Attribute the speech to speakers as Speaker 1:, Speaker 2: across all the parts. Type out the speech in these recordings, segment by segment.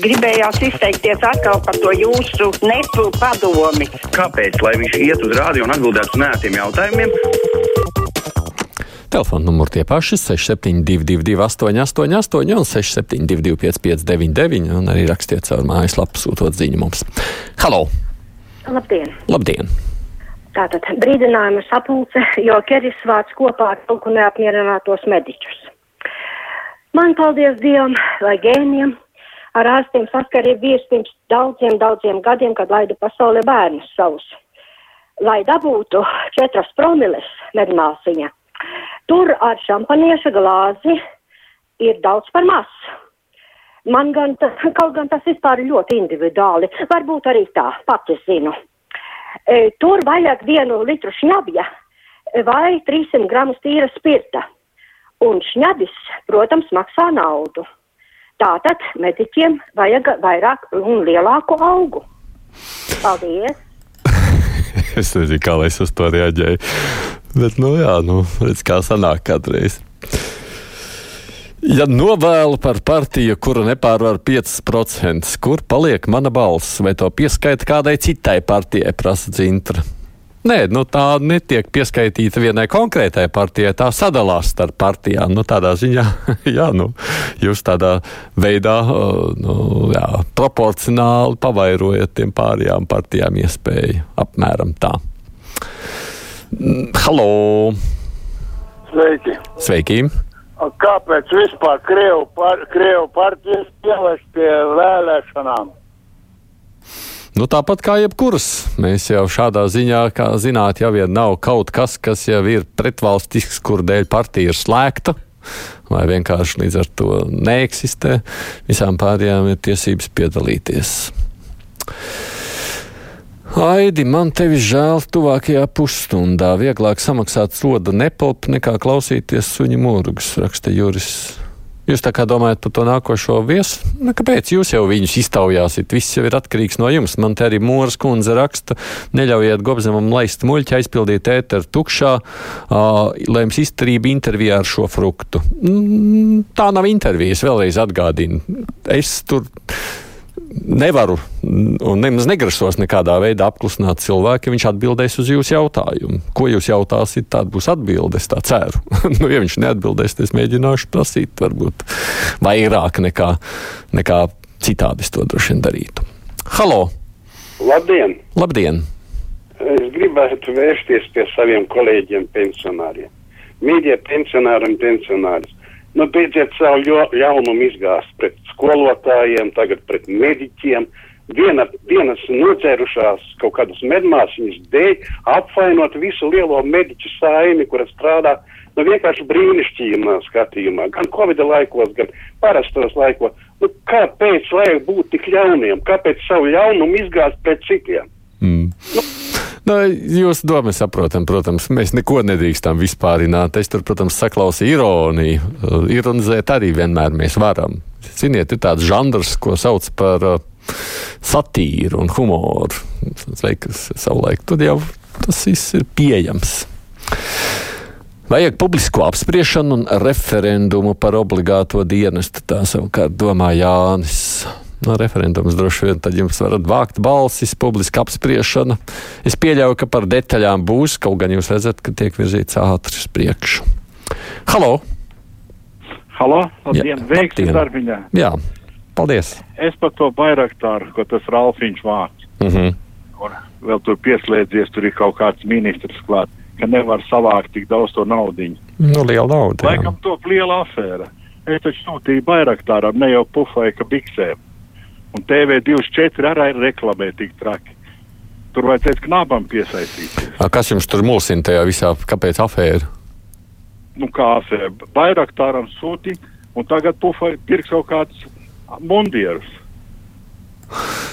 Speaker 1: Gribējās izteikties atkal par to jūsu nepu padomi.
Speaker 2: Kāpēc? Lai viņš iet uz rādio un atbildētu uz nētiem jautājumiem.
Speaker 3: Telefona numuri tie paši - 6722, 888, un 672, 559, un arī rakstiet caur mājaslapu, sūtot ziņu mums. Halo!
Speaker 4: Labdien!
Speaker 3: Labdien!
Speaker 4: Tātad brīdinājuma sapulce, jo Keris vāc kopā ar ko neapmierinātos mediķus. Man, paldies Dievam, vai gēniem, ar ārstiem saskarību bijis pirms daudziem, daudziem gadiem, kad laidu pasaulē bērnus savus. Lai dabūtu četras promiles medmāsiņa, tur ar šampanieša glāzi ir daudz par maz. Man gan, kaut gan tas vispār ļoti individuāli, varbūt arī tā, pati zinu. E, tur vajag vienu litru šņabja vai 300 gramus tīra spirta. Un šņabis, protams, maksā naudu. Tātad mediķiem vajag vairāk un lielāku algu. Paldies!
Speaker 3: es nezinu, kā lai es uz to reaģēju. Bet, nu, jā, nu, redz, kā sanāk kādreiz. Ja novēlu par partiju, kura nepārvar 5%, kur paliek mana balss, vai to pieskaita kādai citai partijai, prasa Zintra? Nē, nu, tā netiek pieskaitīta vienai konkrētai partijai. Tā sadalās starp partijām. Nu, tādā ziņā, jā, nu, jūs tādā veidā nu, jā, proporcionāli pavairojat tiem pārējām partijām iespēju. Apmēram tā. Mm, halo!
Speaker 5: Sveiki!
Speaker 3: Sveiki!
Speaker 5: Kāpēc vispār Krievu, par, Krievu partijas pievērst pie vēlēšanām?
Speaker 3: Nu, tāpat kā jebkuras, mēs jau šādā ziņā, kā zināt, ja vien nav kaut kas, kas jau ir pretvalstisks, kur dēļ partija ir slēgta, vai vienkārši līdz ar to neeksistē, visām pārējām ir tiesības piedalīties. Aidi, man tevi žēl tuvākajā pusstundā. Vieglāk samaksāt soda nepelpu nekā klausīties suņu mūrgus, raksta Juris. Jūs tā kā domājat par to nākošo viesu? Nu, kāpēc jūs jau viņus iztaujāsiet? Viss jau ir atkarīgs no jums. Man te arī Mūras kundze raksta, neļaujiet gobzemam laist muļķi, aizpildīt ēteru tukšā, uh, lai jums izturība intervijā ar šo fruktu. Mm, tā nav intervijas, vēlreiz atgādinu. Es tur nevaru un nemaz negrasos nekādā veidā apklusināt cilvēku, ja viņš atbildēs uz jūsu jautājumu. Ko jūs jautāsiet, tāda būs atbilde, es tā ceru. nu, ja viņš neatbildēs, tad es mēģināšu prasīt varbūt vairāk nekā, nekā citādi es to droši vien darītu. Halo!
Speaker 6: Labdien!
Speaker 3: Labdien!
Speaker 6: Es gribētu vērsties pie saviem kolēģiem pensionāriem. Mīļie pensionāri un pensionāris, nu beidziet savu ļaunumu izgāzt pret skolotājiem, tagad pret mediķiem. Viena, vienas nodzērušās kaut kādas medmāsiņas dēļ apvainot visu lielo mediķu saimi, kura strādā nu, vienkārši brīnišķīgā skatījumā, gan Covid laikos, gan parastos laikos. Nu, kāpēc vajag būt tik ļauniem? Kāpēc savu ļaunumu izgāzt pret citiem?
Speaker 3: Mm. Nu, Nu, Jūsu domu saprotam, protams, mēs neko nedrīkstam vispārināt. Es tur, protams, saklausīju ironiju. Ironizēt arī vienmēr mēs varam. Ziniet, ir tāds žanrs, ko sauc par uh, satīru un humoru. Liekas, savulaik tur jau tas viss ir pieejams. Vajag publisko apspriešanu un referendumu par obligāto dienestu. Tā savukārt domā Jānis no referendums droši vien tad jums varat vākt balsis, publiska apspriešana. Es pieļauju, ka par detaļām būs, kaut gan jūs redzat, ka tiek virzīts ātri uz priekšu. Halo!
Speaker 7: Halo, labdien, veiksim darbiņā.
Speaker 3: Jā, paldies.
Speaker 7: Es par to bairaktāru, ko tas Ralfiņš vārds.
Speaker 3: Mm -hmm.
Speaker 7: Un vēl tur pieslēdzies, tur ir kaut kāds ministrs klāt, ka nevar savākt tik daudz to naudiņu.
Speaker 3: Nu, liela nauda.
Speaker 7: Laikam to liela afēra. Es taču sūtīju bairaktāram, ne jau pufai, ka biksēm. Un TV24 arī ir reklamē tik traki. Tur vajadzēs knābam piesaistīties.
Speaker 3: A, kas jums tur mulsina tajā visā? Kāpēc afēra?
Speaker 7: Nu, kā afēra? Bairaktāram sūti, un tagad pufai pirks kaut kādus mundierus.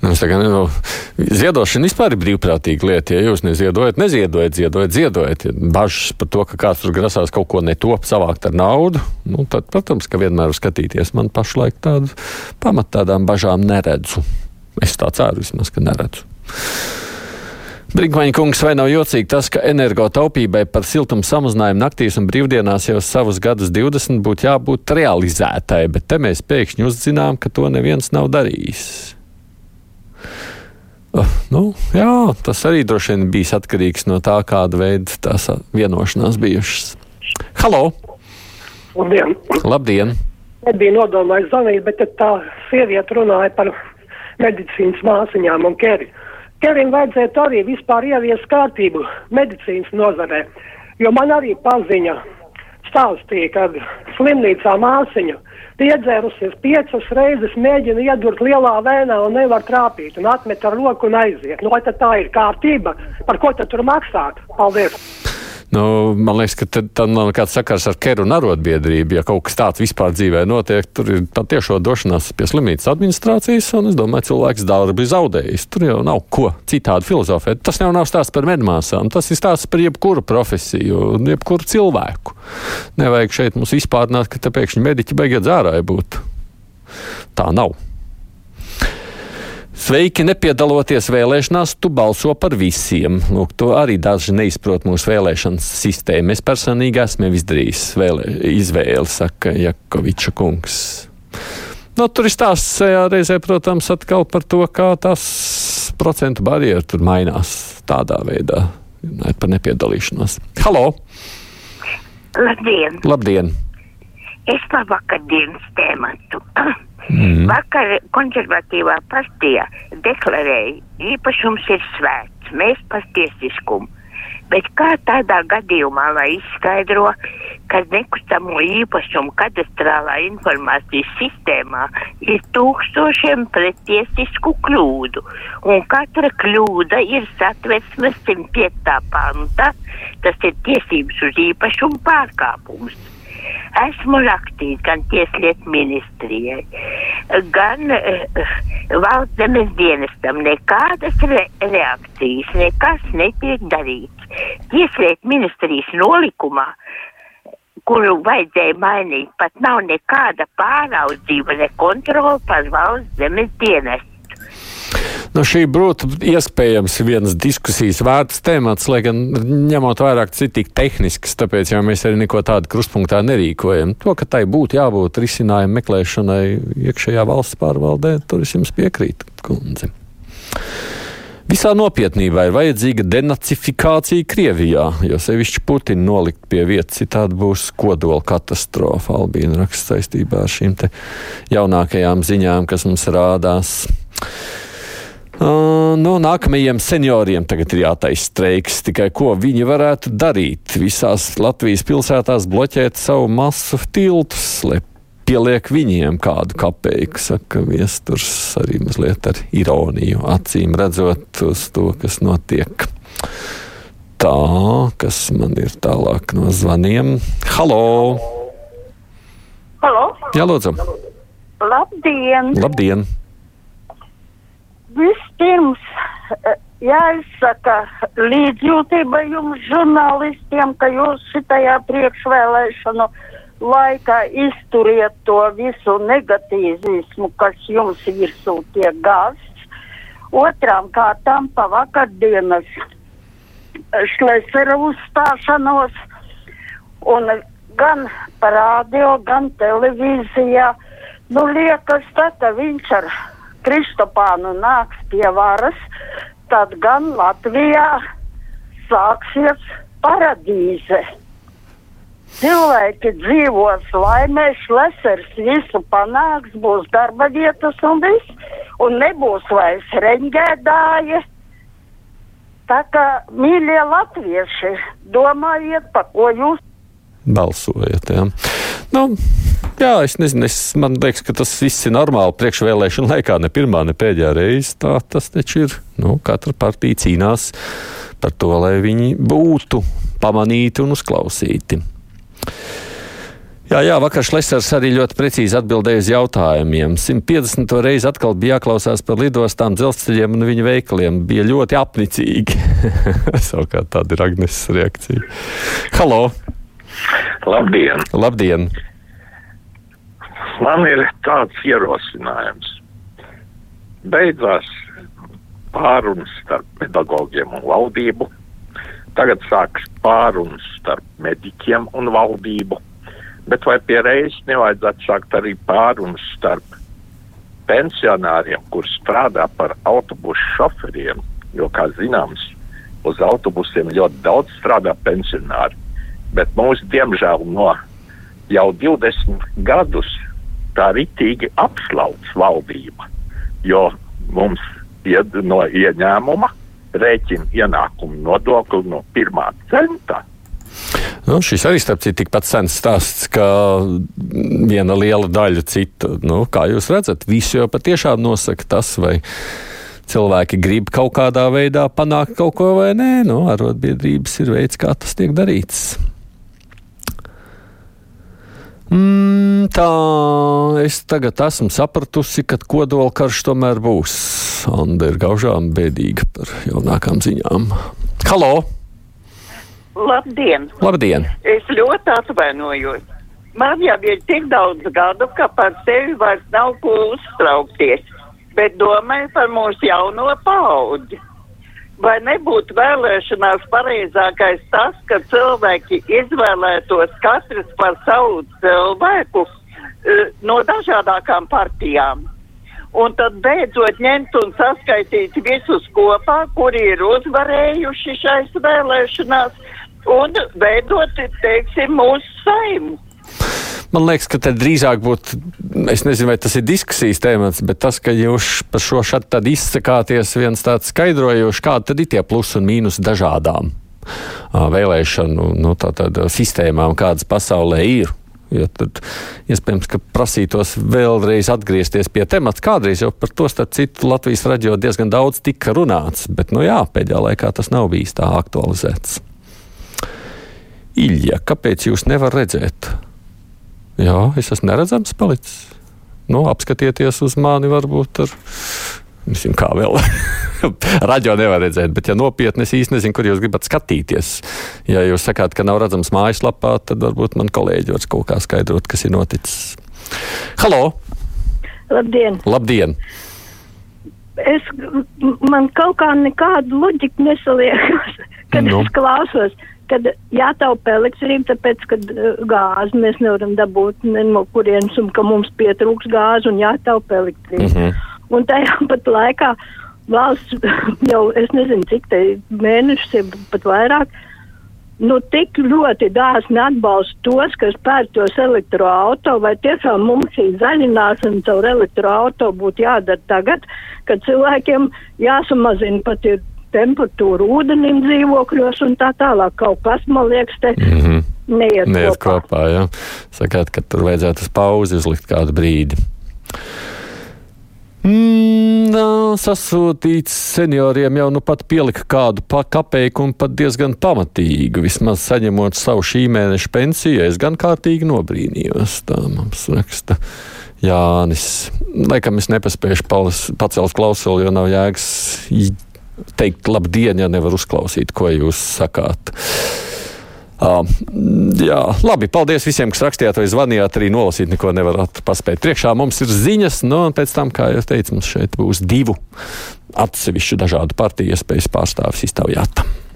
Speaker 3: Nu, tagad, nu, ziedošana vispār ir brīvprātīga lieta. Ja jūs neziedojat, neziedojat, ziedojat, ziedojat. Ja bažas par to, ka kāds tur grasās kaut ko netop savākt ar naudu, nu, tad, protams, ka vienmēr skatīties. Man pašlaik tādu pamat tādām bažām neredzu. Es tā ceru vismaz, ka neredzu. Brinkmaņa kungs, vai nav jocīgi tas, ka energotaupībai par siltumu samazinājumu naktīs un brīvdienās jau savus gadus 20 būtu jābūt realizētai, bet te mēs pēkšņi uzzinām, ka to neviens nav darījis. Uh, nu, jā, tas arī droši vien bijis atkarīgs no tā, kāda veida tās vienošanās bijušas. Halo!
Speaker 8: Labdien!
Speaker 3: Labdien!
Speaker 8: Nebija nodomājis zvanīt, bet tā sieviete runāja par medicīnas māsīņām un ķeri. Kerim vajadzētu arī vispār ieviest kārtību medicīnas nozarē, jo man arī paziņa stāstīja, ka slimnīcā māsiņa piedzērusies piecas reizes, mēģina iedurt lielā vēnā un nevar trāpīt, un atmet ar roku un aiziet. Nu, vai tā ir kārtība? Par ko tad tur maksāt? Paldies!
Speaker 3: Nu, man liekas, ka tam nav nekāds sakars ar keru un arotbiedrību. Ja kaut kas tāds vispār dzīvē notiek, tur ir patiešo došanās pie slimnīcas administrācijas, un es domāju, cilvēks darbu ir zaudējis. Tur jau nav ko citādi filozofēt. Tas jau nav stāsts par medmāsām, tas ir stāsts par jebkuru profesiju un jebkuru cilvēku. Nevajag šeit mums vispārināt, ka te pēkšņi mediķi beigiet zārāji būt. Tā nav. Sveiki, nepiedaloties vēlēšanās, tu balso par visiem. Lūk, to arī daži neizprot mūsu vēlēšanas sistēmu. Es personīgi esmu izdarījis vēlē, izvēli, saka Jakoviča kungs. Nu, tur ir stāsts reizē, protams, atkal par to, kā tas procentu barjeras tur mainās tādā veidā, par nepiedalīšanos. Halo!
Speaker 9: Labdien!
Speaker 3: Labdien.
Speaker 9: Es par vakardienas tēmatu. Mm. Vakar konservatīvā partija deklarēja, īpašums ir svēts, mēs par tiesiskumu. Bet kā tādā gadījumā, lai izskaidro, ka nekustamo īpašumu kadastrālā informācijas sistēmā ir tūkstošiem pretiesisku kļūdu, un katra kļūda ir satversmes 105. panta, tas ir tiesības uz īpašumu pārkāpums. Esmu rakstījis gan Tieslietu ministrijai, gan uh, valsts zemes dienestam. Nekādas re reakcijas, nekas netiek darīts. Tieslietu ministrijas nolikumā kuru vajadzēja mainīt, pat nav nekāda pāraudzība, ne kontrola par valsts zemes dienestu.
Speaker 3: Nu, šī būtu iespējams viens diskusijas vērts temats, lai gan ņemot vairāk tik tehnisks, tāpēc jau mēs arī neko tādu krustpunktā nerīkojam. To, ka tai būtu jābūt risinājumu meklēšanai iekšējā valsts pārvaldē, tur es jums piekrītu, kundze. Visā nopietnībā ir vajadzīga denacifikācija Krievijā, jo sevišķi Putina nolikt pie vietas, citādi būs kodola katastrofa. Albīna raksta saistībā ar šīm jaunākajām ziņām, kas mums rādās. Uh, no nākamajiem senioriem tagad ir jātaisa streiks. Tikai ko viņi varētu darīt? Visās Latvijas pilsētās bloķēt savu masu tiltus, lai pieliek viņiem kādu kapeiku, saka viesturs arī mazliet ar ironiju, acīm redzot uz to, kas notiek. Tā, kas man ir tālāk no zvaniem. Halo!
Speaker 9: Halo!
Speaker 3: Jā, lūdzu!
Speaker 9: Labdien!
Speaker 3: Labdien!
Speaker 9: Vispirms eh, jāizsaka līdzjūtība jums, žurnālistiem, ka jūs šitajā priekšvēlēšanu laikā izturiet to visu negatīvismu, kas jums virsū tiek gāsts. Otrām kārtām pa vakardienas Šlesera uzstāšanos un gan pa radio, gan televīzijā. Nu, liekas, tā, ka viņš ar Kristopānu nāks pie varas, tad gan Latvijā sāksies paradīze. Cilvēki dzīvos laimē, lesers visu panāks, būs darba vietas un viss, un nebūs vairs reņģēdāji. Tā kā, mīļie latvieši, domājiet, pa ko jūs
Speaker 3: balsojat. Jā. Nu, jā, es nezinu, es, man liekas, ka tas viss ir normāli priekšvēlēšana laikā, ne pirmā, ne pēdējā reize. Tā tas taču ir. Nu, katra partija cīnās par to, lai viņi būtu pamanīti un uzklausīti. Jā, jā, vakar Šlesers arī ļoti precīzi atbildēja uz jautājumiem. 150. reizi atkal bija jāklausās par lidostām, dzelzceļiem un viņu veikaliem. Bija ļoti apnicīgi. Savukārt tāda ir Agnes reakcija. Halo!
Speaker 10: Labdien!
Speaker 3: Labdien!
Speaker 10: Man ir tāds ierosinājums. Beidzās pārunas starp pedagogiem un valdību. Tagad sākas pārunas starp mediķiem un valdību. Bet vai pie reizes nevajadzētu sākt arī pārunas starp pensionāriem, kur strādā par autobusu šoferiem? Jo, kā zināms, uz autobusiem ļoti daudz strādā pensionāri. Bet mūsu, diemžēl, no jau 20 gadus tā ritīgi apslauc valdība. Jo mums ied, no ieņēmuma rēķina ienākumu nodokli no pirmā centa.
Speaker 3: Nu, šis arī starp citu tikpat sens stāsts, kā viena liela daļa cita. Nu, kā jūs redzat, visu jau patiešām nosaka tas, vai cilvēki grib kaut kādā veidā panākt kaut ko vai nē. Nu, arotbiedrības ir veids, kā tas tiek darīts. Mm, tā es tagad esmu sapratusi, ka kodolkarš tomēr būs. Anda ir gaužām bēdīga par jaunākām ziņām. Halo!
Speaker 11: Labdien!
Speaker 3: Labdien!
Speaker 11: Es ļoti atvainojos. Man jau ir tik daudz gadu, ka par sevi vairs nav ko uztraukties, bet domāju par mūsu jauno paudzi. Vai nebūtu vēlēšanās pareizākais tas, ka cilvēki izvēlētos katrs par savu cilvēku uh, no dažādākām partijām? Un tad beidzot ņemt un saskaitīt visus kopā, kuri ir uzvarējuši šais vēlēšanās, un veidot, teiksim, mūsu saimu.
Speaker 3: Man liekas, ka te drīzāk būtu, es nezinu, vai tas ir diskusijas tēmats, bet tas, ka jūs par šo tad izsakāties viens tāds skaidrojošs, kāda tad ir tie plus un mīnus dažādām vēlēšanu nu, tātad, sistēmām, kādas pasaulē ir. Jo tad iespējams, ka prasītos vēlreiz atgriezties pie temata. Kādreiz jau par to citu Latvijas raidījumā diezgan daudz tika runāts, bet nu jā, pēdējā laikā tas nav bijis tā aktualizēts. Ilja, kāpēc jūs nevarat redzēt? Jā, es esmu neredzams palicis. Nu, apskatieties uz mani, varbūt ar. Nezinu, kā vēl. Radio nevar redzēt, bet, ja nopietni, es īsti nezinu, kur jūs gribat skatīties. Ja jūs sakāt, ka nav redzams mājaslapā, tad varbūt man kolēģi var kaut kā skaidrot, kas ir noticis. Halo!
Speaker 12: Labdien!
Speaker 3: Labdien!
Speaker 12: Es, man kaut kā nekāda loģika nesaliekas, kad nu. es klausos kad jātaupa elektrība, tāpēc, ka uh, gāzi mēs nevaram dabūt ne no kurienes un ka mums pietrūks gāzi un jātaupa elektrība. Mm -hmm. Un tajā pat laikā valsts jau, es nezinu, cik te mēnešus ir pat vairāk, nu tik ļoti dāsni atbalsta tos, kas pērk tos elektroauto, vai tiešām mums šī zaļināšana caur elektroauto būtu jādara tagad, kad cilvēkiem jāsamazina pat ir temperatūru ūdenim dzīvokļos un tā tālāk. Kaut kas, man liekas, te mm -hmm. neiet,
Speaker 3: neiet
Speaker 12: kopā.
Speaker 3: kopā ja? Sakāt, ka tur vajadzētu uz pauzi uzlikt kādu brīdi. Mm, sasūtīts senioriem jau nu pat pielika kādu kapeiku un pat diezgan pamatīgu. Vismaz saņemot savu šī mēneša pensiju, es gan kārtīgi nobrīnījos. Tā mums raksta Jānis. Laikam es nepaspēju pacelt klausuli, jo nav jēgas teikt labdien, ja nevar uzklausīt, ko jūs sakāt. Uh, jā, labi, paldies visiem, kas rakstījāt vai zvanījāt. Arī nolasīt neko nevarat paspēt. Priekšā mums ir ziņas, nu, un pēc tam, kā jau teicu, mums šeit būs divu atsevišķu dažādu partiju iespējas pārstāvis iztaujāt.